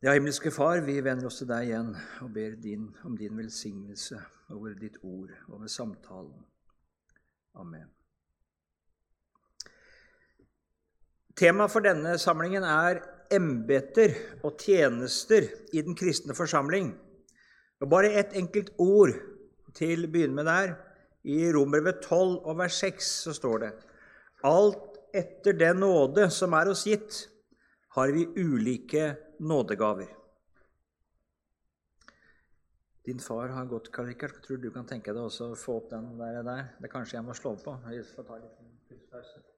Ja, himmelske Far, vi vender oss til deg igjen og ber din, om din velsignelse over ditt ord, over samtalen. Amen. Temaet for denne samlingen er embeter og tjenester i den kristne forsamling. Og Bare ett enkelt ord til å begynne med der. I Romerbrevet 12 og vers 6 så står det Alt etter den nåde som er oss gitt, har vi ulike nådegaver. Din far har gått, Karl Rikard. Tror du kan tenke deg å få opp den der? der? Det kanskje jeg må slå på. Jeg får ta litt pause.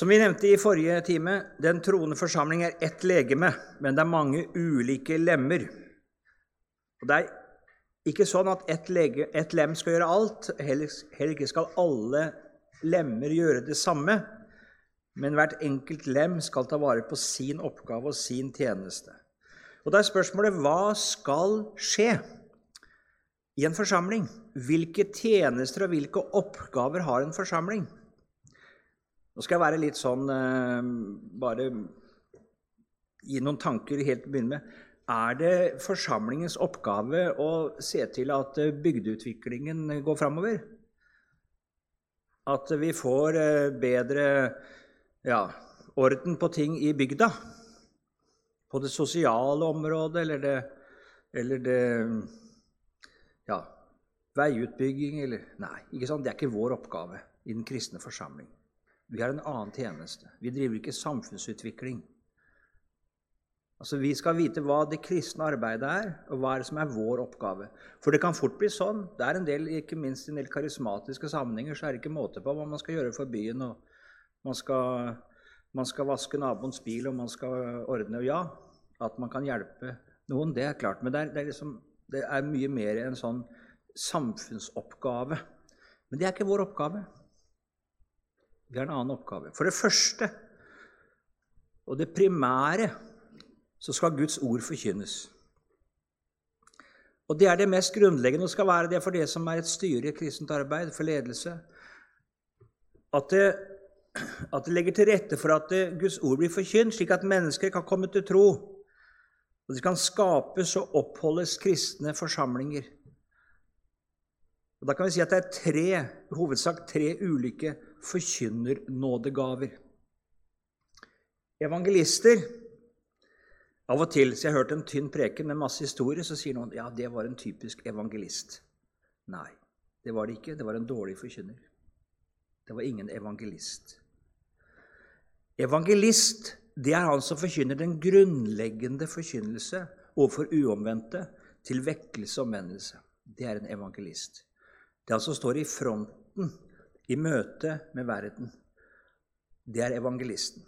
Som vi nevnte i forrige time, den troende forsamling er ett legeme, men det er mange ulike lemmer. Og Det er ikke sånn at ett, lege, lem skal gjøre alt. Heller, heller ikke skal alle lemmer gjøre det samme. Men hvert enkelt lem skal ta vare på sin oppgave og sin tjeneste. Og da er spørsmålet hva skal skje i en forsamling? Hvilke tjenester og hvilke oppgaver har en forsamling? Nå skal jeg være litt sånn eh, Bare gi noen tanker helt til å begynne med. Er det forsamlingens oppgave å se til at eh, bygdeutviklingen går framover? At vi får eh, bedre ja, orden på ting i bygda? På det sosiale området eller det, eller det ja, veiutbygging eller Nei, det er ikke vår oppgave i den kristne forsamling. Vi har en annen tjeneste. Vi driver ikke samfunnsutvikling. Altså, Vi skal vite hva det kristne arbeidet er, og hva er det som er vår oppgave. For det kan fort bli sånn. Det er en del, ikke minst i en del karismatiske sammenhenger så er det ikke måte på hva man skal gjøre for byen. og Man skal, man skal vaske naboens bil, og man skal ordne og Ja, at man kan hjelpe noen, det er klart. Men det er, det er, liksom, det er mye mer en sånn samfunnsoppgave. Men det er ikke vår oppgave. Vi har en annen oppgave. For det første, og det primære, så skal Guds ord forkynnes. Og Det er det mest grunnleggende, og skal være det for det som er et styre i kristent arbeid, for ledelse. At det, at det legger til rette for at det, Guds ord blir forkynt, slik at mennesker kan komme til tro. Og det kan skapes og oppholdes kristne forsamlinger. Og Da kan vi si at det er tre, i hovedsak tre ulike forkynnernådegaver. Evangelister Av og til så jeg har hørt en tynn preken med masse historier, så sier noen ja, det var en typisk evangelist. Nei, det var det ikke. Det var en dårlig forkynner. Det var ingen evangelist. Evangelist det er han som forkynner den grunnleggende forkynnelse overfor uomvendte til vekkelse og omvendelse. Det er en evangelist. Det altså står i fronten i møte med verden. Det er evangelisten.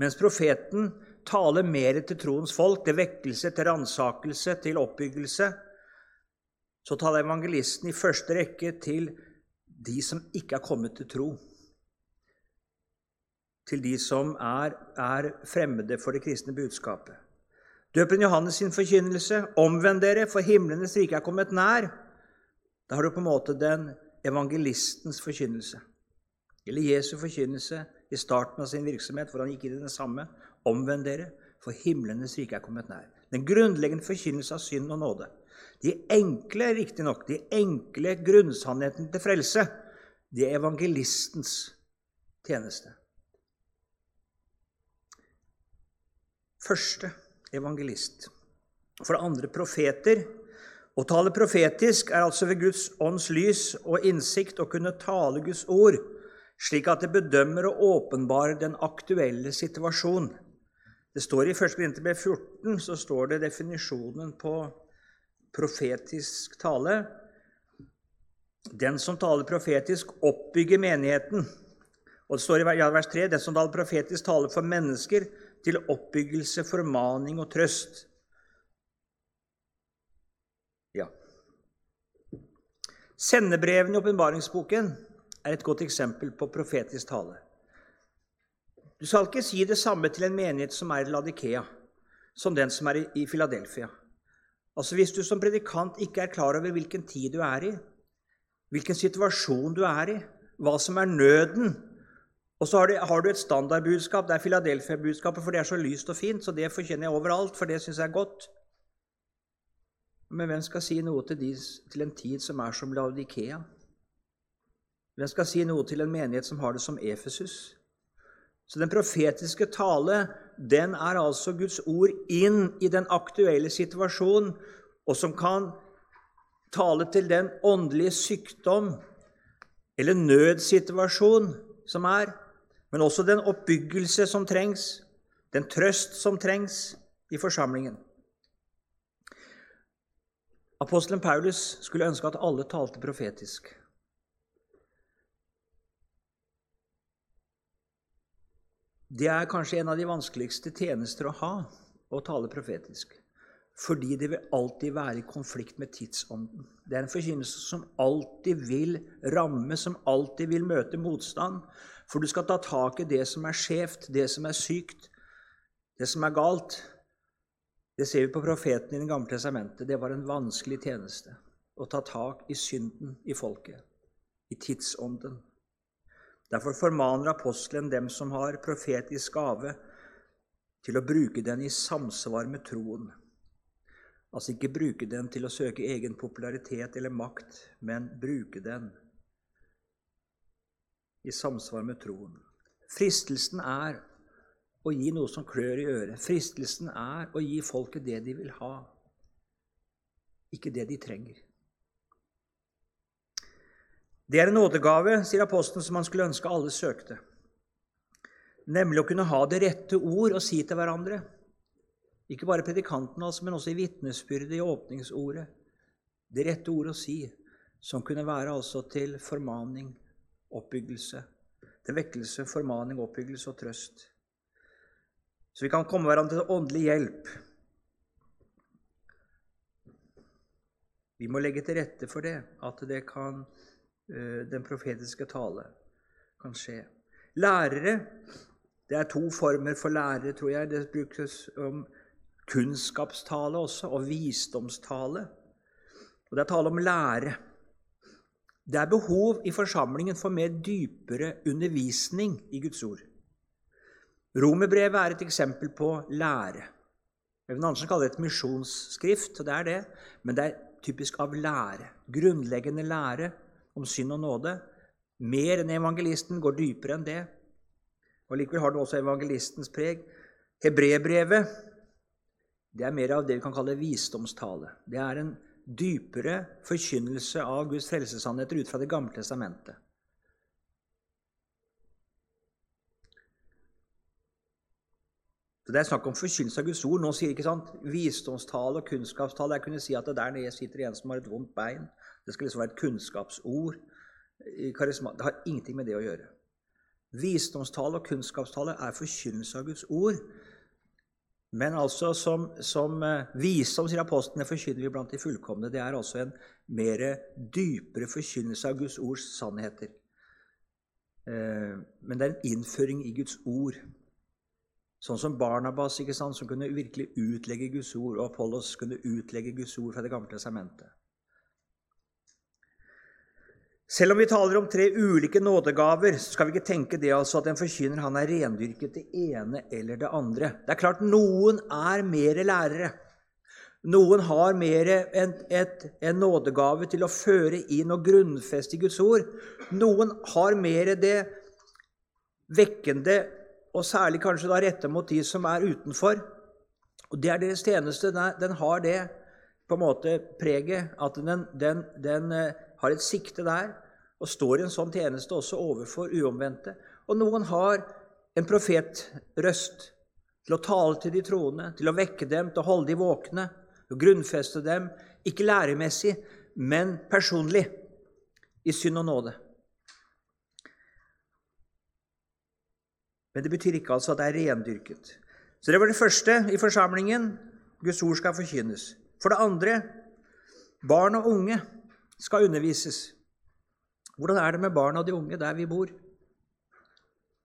Mens profeten taler mer til troens folk, til vekkelse, til ransakelse, til oppbyggelse, så taler evangelisten i første rekke til de som ikke er kommet til tro. Til de som er, er fremmede for det kristne budskapet. Døpen Johannes sin forkynnelse, omvend dere, for himlenes rike er kommet nær. Da har du på en måte den evangelistens forkynnelse. Eller Jesu forkynnelse i starten av sin virksomhet, hvor han gikk inn i den samme. Omvend dere, for himlenes rike er kommet nær. Den grunnleggende forkynnelse av synd og nåde. De enkle, riktignok, de enkle grunnsannhetene til frelse, det er evangelistens tjeneste. Første evangelist. For det andre profeter å tale profetisk er altså ved Guds ånds lys og innsikt å kunne tale Guds ord, slik at det bedømmer og åpenbarer den aktuelle situasjonen. Det står I 1. Korinterbrev 14 så står det definisjonen på profetisk tale. Den som taler profetisk, oppbygger menigheten. Og det står i vers 3.: Den som taler profetisk, taler for mennesker til oppbyggelse, formaning og trøst. Sendebrevene i åpenbaringsboken er et godt eksempel på profetisk tale. Du skal ikke si det samme til en menighet som er i Ladikea, som den som er i Filadelfia. Altså Hvis du som predikant ikke er klar over hvilken tid du er i, hvilken situasjon du er i, hva som er nøden Og så har du, har du et standardbudskap. Det er Filadelfia-budskapet, for det er så lyst og fint, så det forkjenner jeg overalt, for det syns jeg er godt. Men hvem skal si noe til, de, til en tid som er som Laudikea? Hvem skal si noe til en menighet som har det som Efesus? Så den profetiske tale den er altså Guds ord inn i den aktuelle situasjonen, og som kan tale til den åndelige sykdom eller nødsituasjon som er, men også den oppbyggelse som trengs, den trøst som trengs i forsamlingen. Apostelen Paulus skulle ønske at alle talte profetisk. Det er kanskje en av de vanskeligste tjenester å ha, å tale profetisk. Fordi det vil alltid være i konflikt med tidsånden. Det er en forkynnelse som alltid vil ramme, som alltid vil møte motstand. For du skal ta tak i det som er skjevt, det som er sykt, det som er galt. Det ser vi på profeten i Det gamle testamentet. Det var en vanskelig tjeneste å ta tak i synden i folket, i tidsånden. Derfor formaner apostelen dem som har profetisk gave, til å bruke den i samsvar med troen. Altså ikke bruke den til å søke egen popularitet eller makt, men bruke den i samsvar med troen. Fristelsen er å gi noe som klør i øret. Fristelsen er å gi folket det de vil ha, ikke det de trenger. Det er en nådegave, sier apostelen, som han skulle ønske alle søkte. Nemlig å kunne ha det rette ord å si til hverandre. Ikke bare predikanten, altså, men også i vitnesbyrdet, i åpningsordet. Det rette ord å si, som kunne være altså til formaning, oppbyggelse. Til vekkelse, formaning, oppbyggelse og trøst. Så vi kan komme hverandre til åndelig hjelp. Vi må legge til rette for det, at det kan Eh, den profetiske tale kan skje. Lærere Det er to former for lærere, tror jeg. Det brukes om kunnskapstale også, og visdomstale. Og det er tale om lære. Det er behov i forsamlingen for mer dypere undervisning i Guds ord. Romerbrevet er et eksempel på lære. Even Andersen kaller det et misjonsskrift, og det er det, men det er typisk av lære. Grunnleggende lære om synd og nåde. Mer enn evangelisten, går dypere enn det. Og Likevel har det også evangelistens preg. Hebrebrevet det er mer av det vi kan kalle visdomstale. Det er en dypere forkynnelse av Guds frelsessannheter ut fra Det gamle testamentet. Så Det er snakk om forkynnelse av Guds ord. Nå sier ikke sant, visdomstale og kunnskapstale. Jeg kunne si at det der nede sitter en som har et vondt bein. Det skal liksom være et kunnskapsord. Det har ingenting med det å gjøre. Visdomstale og kunnskapstale er forkynnelse av Guds ord. Men altså som, som uh, visdom, sier apostlene, forkynner vi blant de fullkomne. Det er altså en mer dypere forkynnelse av Guds ords sannheter. Uh, men det er en innføring i Guds ord. Sånn som Barnabas, ikke sant, som kunne virkelig utlegge Guds ord, og Apollos kunne utlegge Guds ord fra Det gamle testamentet. Selv om vi taler om tre ulike nådegaver, så skal vi ikke tenke det altså at en forkynner han er rendyrket det ene eller det andre. Det er klart noen er mer lærere. Noen har mer en, en nådegave til å føre inn og grunnfeste Guds ord. Noen har mer det vekkende, og særlig kanskje da rette mot de som er utenfor. Og Det er deres tjeneste. Den har det på en måte preget at den, den, den eh, har et sikte der og står i en sånn tjeneste også overfor uomvendte. Og noen har en profetrøst til å tale til de troende, til å vekke dem, til å holde dem våkne, til å grunnfeste dem, ikke læremessig, men personlig, i synd og nåde. Men det betyr ikke altså at det er rendyrket. Så det var det første i forsamlingen. Guds ord skal forkynnes. For det andre barn og unge skal undervises. Hvordan er det med barna og de unge der vi bor?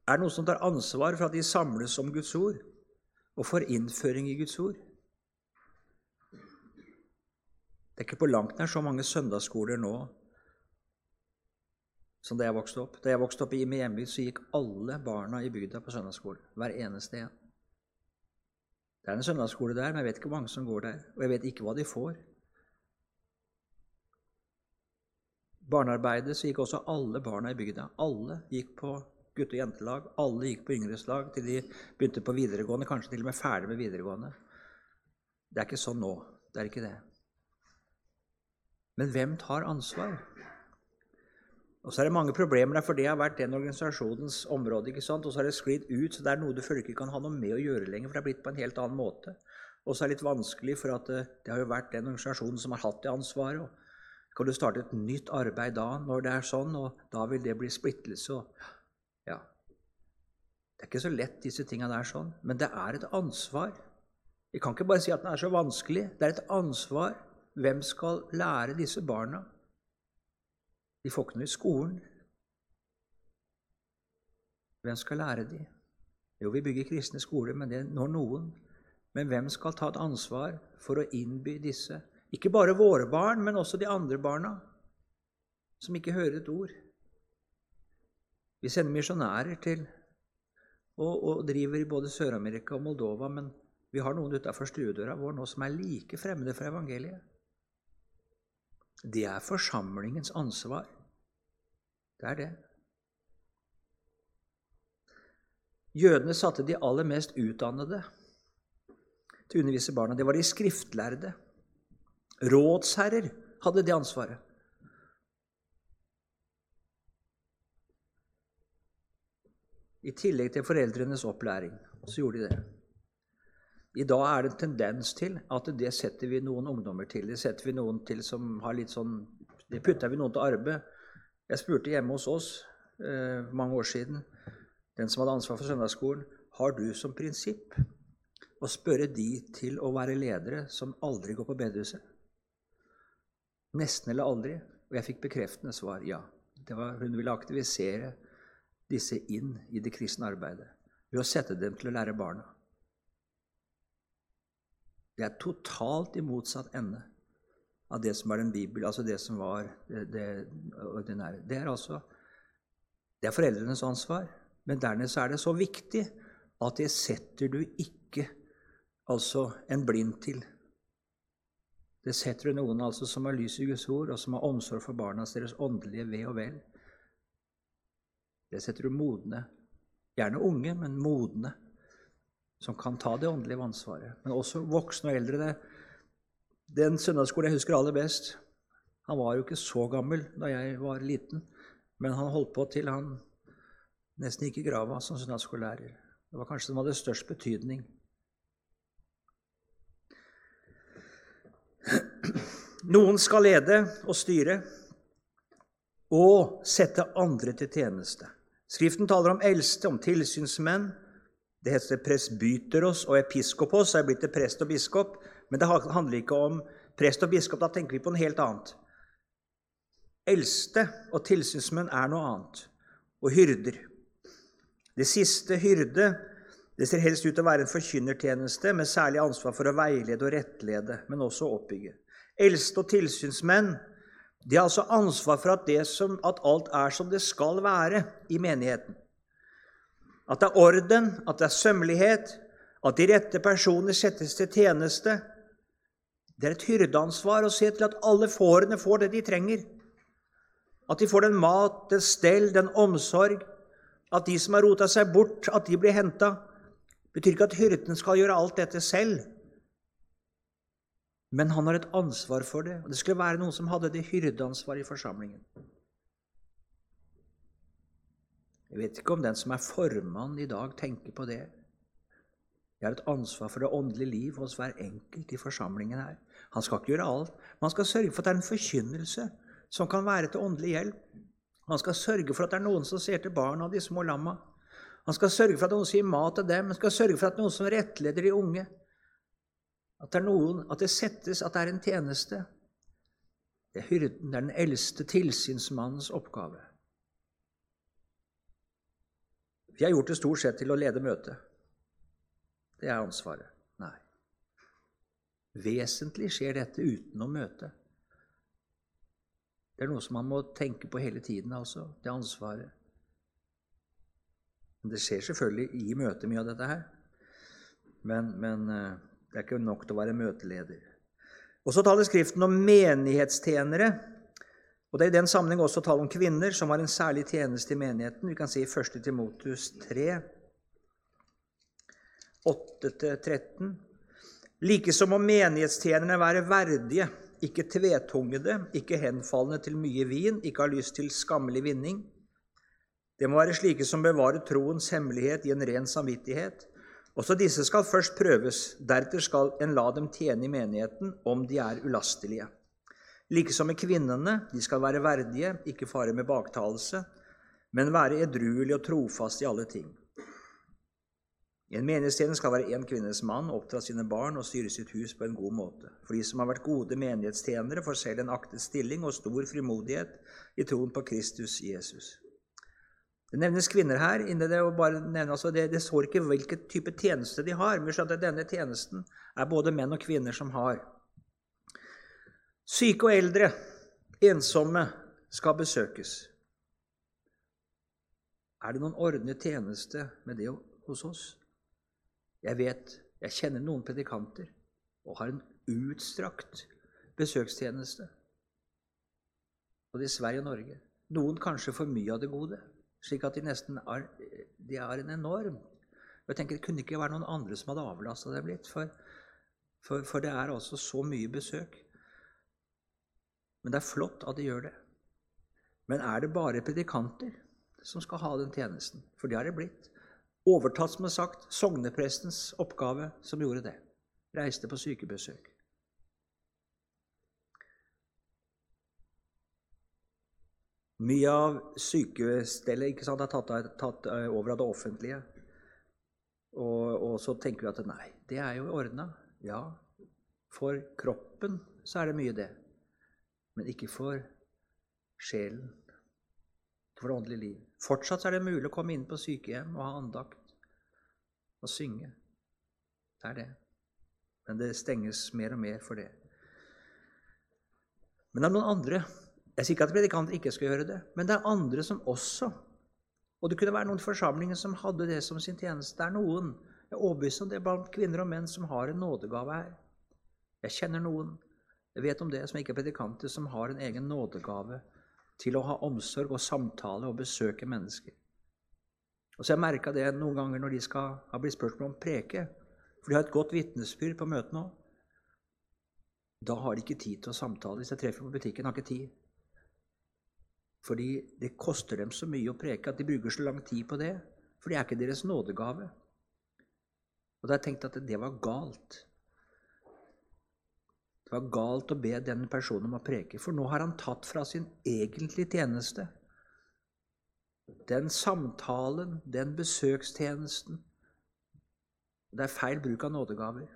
Er det noen som tar ansvar for at de samles om Guds ord og får innføring i Guds ord? Det er ikke på langt nær så mange søndagsskoler nå som da jeg vokste opp. Da jeg vokste opp i min hjemby, så gikk alle barna i bygda på søndagsskole. Hver eneste en. Det er en søndagsskole der, men jeg vet ikke hvor mange som går der. Og jeg vet ikke hva de får. Barnearbeidet så gikk også alle barna i bygda. Alle gikk på gutte- og jentelag. Alle gikk på yngreslag til de begynte på videregående, kanskje til og med ferdig med videregående. Det er ikke sånn nå. Det er ikke det. Men hvem tar ansvar? Og så er det mange problemer der, for det har vært den organisasjonens område. ikke sant? Og så har det sklidd ut, så det er noe du føler ikke kan ha noe med å gjøre lenger. For det er blitt på en helt annen måte. Og så er det litt vanskelig, for at det, det har jo vært den organisasjonen som har hatt det ansvaret. og Kan du starte et nytt arbeid da, når det er sånn, og da vil det bli splittelse? og ja. Det er ikke så lett, disse tinga der, sånn, men det er et ansvar. Vi kan ikke bare si at den er så vanskelig. Det er et ansvar. Hvem skal lære disse barna? De får ikke noe i skolen. Hvem skal lære dem? Jo, vi bygger kristne skoler, men det når noen. Men hvem skal ta et ansvar for å innby disse? Ikke bare våre barn, men også de andre barna som ikke hører et ord. Vi sender misjonærer til og, og driver i både Sør-Amerika og Moldova, men vi har noen utafor stuedøra vår nå som er like fremmede for evangeliet. Det er forsamlingens ansvar. Det er det. Jødene satte de aller mest utdannede til å undervise barna. Det var de skriftlærde. Rådsherrer hadde det ansvaret. I tillegg til foreldrenes opplæring så gjorde de det. I dag er det en tendens til at det setter vi noen ungdommer til. Det setter vi noen til som har litt sånn Det putter vi noen til arbeid. Jeg spurte hjemme hos oss eh, mange år siden, den som hadde ansvar for søndagsskolen, har du som prinsipp å spørre de til å være ledere som aldri går på bedehuset? Nesten eller aldri. Og jeg fikk bekreftende svar ja. Var, hun ville aktivisere disse inn i det kristne arbeidet ved å sette dem til å lære barna. Det er totalt i motsatt ende av det som er den Bibel, altså det som var det, ordinære. Det er altså det er foreldrenes ansvar, men dernest er det så viktig at det setter du ikke altså en blind til. Det setter du noen altså som har lys i Guds ord, og som har omsorg for barnas deres åndelige ve og vel. Det setter du modne, gjerne unge, men modne, som kan ta det åndelige ansvaret. Men også voksne og eldre. Det. Den søndagsskolen jeg husker aller best Han var jo ikke så gammel da jeg var liten, men han holdt på til han nesten gikk i grava som søndagsskolelærer. Det var kanskje som hadde størst betydning. Noen skal lede og styre og sette andre til tjeneste. Skriften taler om eldste, om tilsynsmenn. Det heter presbyteros og episkopos, er blitt til prest og biskop. Men det handler ikke om prest og biskop. Da tenker vi på noe helt annet. Eldste og tilsynsmenn er noe annet. Og hyrder. Det siste, hyrde, det ser helst ut til å være en forkynnertjeneste med særlig ansvar for å veilede og rettlede, men også oppbygge. Eldste og tilsynsmenn de har altså ansvar for at, som, at, alt er som det skal være i menigheten. At det er orden, at det er sømmelighet, at de rette personer settes til tjeneste. Det er et hyrdeansvar å se til at alle fårene får det de trenger. At de får den mat, den stell, den omsorg. At de som har rota seg bort, at de blir henta. betyr ikke at hyrden skal gjøre alt dette selv. Men han har et ansvar for det. og Det skulle være noen som hadde det hyrdeansvaret i forsamlingen. Jeg vet ikke om den som er formann i dag, tenker på det. Jeg har et ansvar for det åndelige liv hos hver enkelt i forsamlingen her. Han skal ikke gjøre alt, han skal sørge for at det er en forkynnelse som kan være til åndelig hjelp. Han skal sørge for at det er noen som ser til barna og de små lamma. Han skal sørge for at noen sier mat til dem. Han skal sørge for at noen som rettleder de unge. At det noen, at det settes, at det er en tjeneste. Det er hyrden, det er den eldste tilsynsmannens oppgave. De har gjort det stort sett til å lede møtet. Det er ansvaret. Nei. Vesentlig skjer dette utenom møtet. Det er noe som man må tenke på hele tiden, altså. Det ansvaret. Men det skjer selvfølgelig i møtet, mye av dette her. Men, men eh, det er ikke nok til å være møteleder. Og Så taler Skriften om menighetstjenere. Og Det er i den sammenheng også tale om kvinner som har en særlig tjeneste i menigheten. Vi kan si i 1. Timotus 3, 8-13. Likeså må menighetstjenerne være verdige, ikke tvetungede, ikke henfallende til mye vin, ikke ha lyst til skammelig vinning. Det må være slike som bevarer troens hemmelighet i en ren samvittighet. Også disse skal først prøves, deretter skal en la dem tjene i menigheten om de er ulastelige. Likesom med kvinnene, de skal være verdige, ikke fare med baktalelse, men være edruelige og trofaste i alle ting. I en menighetstjeneste skal være én kvinnes mann, oppdra sine barn og styre sitt hus på en god måte. For de som har vært gode menighetstjenere, får selv en aktet stilling og stor frimodighet i troen på Kristus Jesus. Det nevnes kvinner her. Det nevne, altså det, det står ikke hvilken type tjeneste de har, men denne tjenesten er både menn og kvinner som har. Syke og eldre, ensomme, skal besøkes. Er det noen ordnet tjeneste med det hos oss? Jeg vet, jeg kjenner noen predikanter og har en utstrakt besøkstjeneste. Både i Sverige og Norge. Noen kanskje for mye av det gode slik at de nesten er, de er en enorm Jeg tenker Det kunne ikke være noen andre som hadde avlasta dem litt, for, for, for, det er altså så mye besøk. Men det er flott at de gjør det. Men er det bare predikanter som skal ha den tjenesten? For det har det blitt. Overtatt, som er sagt, sogneprestens oppgave som gjorde det. Reiste på sykebesøk. Mye av sykestellet ikke sant, er tatt, tatt, eh, over av det offentlige. Og, og, så tenker vi at nei, det er jo ordna. Ja, for kroppen så er det mye det. Men ikke for sjelen. Ikke for det åndelige liv. Fortsatt er det mulig å komme inn på sykehjem og ha andakt og synge. Det er det. Men det stenges mer og mer for det. Men det er noen andre jeg sier ikke at predikanter ikke skal gjøre det, men det er andre som også. Og det kunne være noen forsamlinger som hadde det som sin tjeneste. Det er noen jeg er overbevist om det er blant kvinner og menn som har en nådegave her. Jeg kjenner noen, jeg vet om det, som ikke er predikanter, som har en egen nådegave til å ha omsorg og samtale og besøke mennesker. Og så har jeg merka det noen ganger når de skal ha blitt spurt om preke, for de har et godt vitnesbyrd på møtene òg. Da har de ikke tid til å samtale. Hvis jeg treffer på butikken, har ikke tid. Fordi det koster dem så mye å preke at de bruker så lang tid på det. For det er ikke deres nådegave. Og da har jeg tenkt at det var galt. Det var galt å be denne personen om å preke, for nå har han tatt fra sin egentlige tjeneste. Den samtalen, den besøkstjenesten. Det er feil bruk av nådegaver.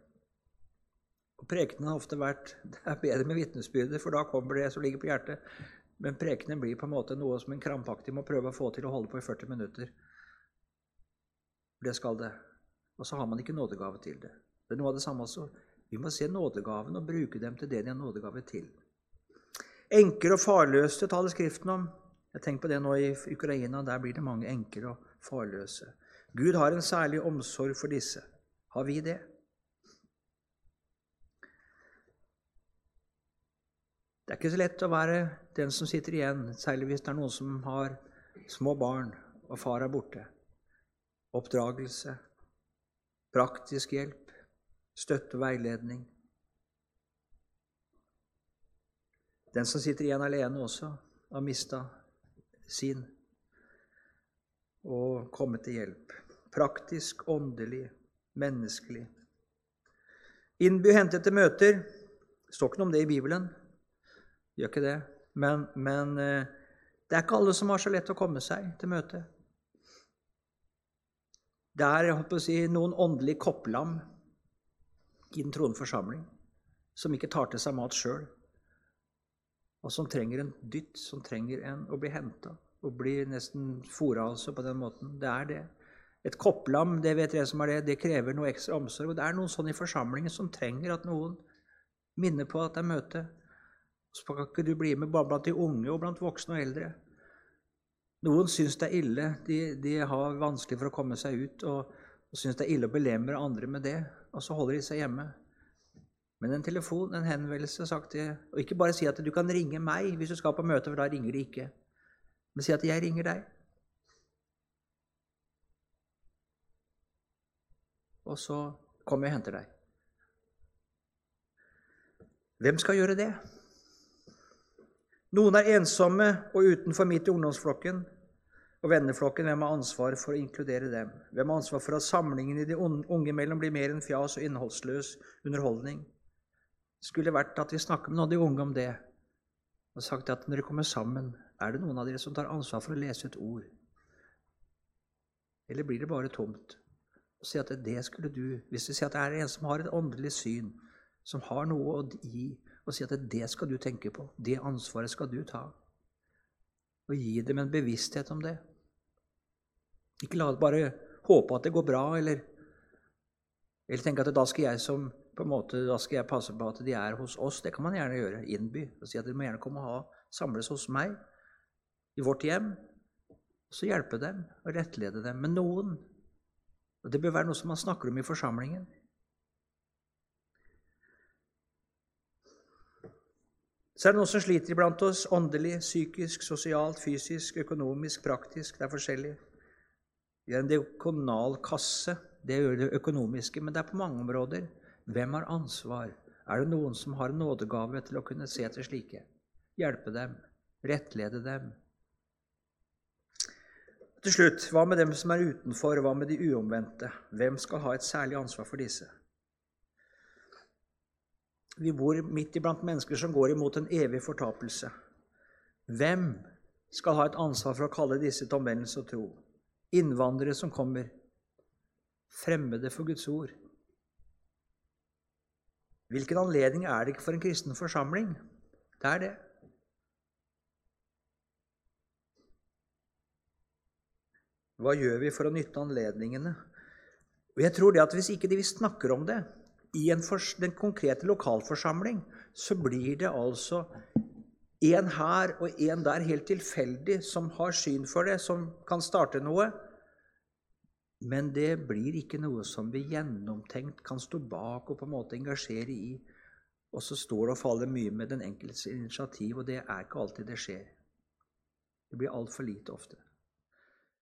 Og Prekenen har ofte vært det er bedre med vitnesbyrder, for da kommer det som ligger på hjertet. Men prekenen blir på en måte noe som en krampaktig må prøve å få til å holde på i 40 minutter. Det skal det. Og så har man ikke nådegave til det. Det er noe av det samme også. Vi må se nådegaven og bruke dem til det de har nådegave til. Enker og farløse taler Skriften om. Jeg tenker på det nå i Ukraina. Der blir det mange enker og farløse. Gud har en særlig omsorg for disse. Har vi det? Det er ikke så lett å være den som sitter igjen, særlig hvis det er noen som har små barn og far er borte. Oppdragelse, praktisk hjelp, støtte og veiledning. Den som sitter igjen alene også, har mista sin og kommet til hjelp. Praktisk, åndelig, menneskelig. Innby og møter. Det står ikke noe om det i Bibelen. Det Gjør ikke det. Men, men eh, det er ikke alle som har så lett å komme seg til møte. Det er jeg håper å si, noen åndelige kopplam i den troende forsamling som ikke tar til seg mat sjøl, og som trenger en dytt, som trenger en å bli henta og bli nesten fora altså på den måten. Det er det. Et kopplam det vet dere som er det, det krever noe ekstra omsorg. Og det er noen sånne i forsamlingen som trenger at noen minner på at det er møte. Så kan ikke du bli med bare blant de unge og blant voksne og eldre. Noen syns det er ille. De, de har vanskelig for å komme seg ut og, og syns det er ille å belemre andre med det. Og så holder de seg hjemme. Men en telefon, en henvendelse sagt det, Og ikke bare si at du kan ringe meg hvis du skal på møte, for da ringer de ikke. Men si at jeg ringer deg. og så kommer jeg og henter deg. Hvem skal gjøre det? Noen er ensomme og utenfor midt i ungdomsflokken og venneflokken. Hvem har ansvar for å inkludere dem? Hvem har ansvar for at samlingen i de unge imellom blir mer enn fjas og innholdsløs underholdning? Det skulle vært at vi snakker med noen av de unge om det og sagt at når dere kommer sammen, er det noen av dere som tar ansvar for å lese et ord? Eller blir det bare tomt? og si at det skulle du Hvis du sier at det er en som har et åndelig syn, som har noe å gi, og si at det skal du tenke på, det ansvaret skal du ta, og gi dem en bevissthet om det. Ikke la det bare håpe at det går bra, eller, eller tenke at da skal jeg som på en måte, da skal jeg passe på at de er hos oss. Det kan man gjerne gjøre. Innby. og Si at de må gjerne komme og ha, samles hos meg, i vårt hjem. Så hjelpe dem og rettlede dem. Men noen og Det bør være noe som man snakker om i forsamlingen. Så er det noen som sliter iblant oss åndelig, psykisk, sosialt, fysisk, økonomisk, praktisk. Det er forskjellig. Vi har en dekonal kasse. Det gjør det økonomiske, men det er på mange områder. Hvem har ansvar? Er det noen som har en nådegave til å kunne se til slike? Hjelpe dem, rettlede dem, til slutt, hva med dem som er utenfor, hva med de uomvendte? Hvem skal ha et særlig ansvar for disse? Vi bor midt iblant mennesker som går imot en evig fortapelse. Hvem skal ha et ansvar for å kalle disse til omvendelse og tro? Innvandrere som kommer, fremmede for Guds ord. Hvilken anledning er det ikke for en kristen forsamling? Det er det. Hva gjør vi for å nytte anledningene? Og jeg tror det at Hvis ikke vi snakker om det i den konkrete lokalforsamling, så blir det altså en her og en der helt tilfeldig som har syn for det, som kan starte noe. Men det blir ikke noe som vi gjennomtenkt kan stå bak og på en måte engasjere i. Og så står det og faller mye med den enkeltes initiativ, og det er ikke alltid det skjer. Det blir altfor lite ofte.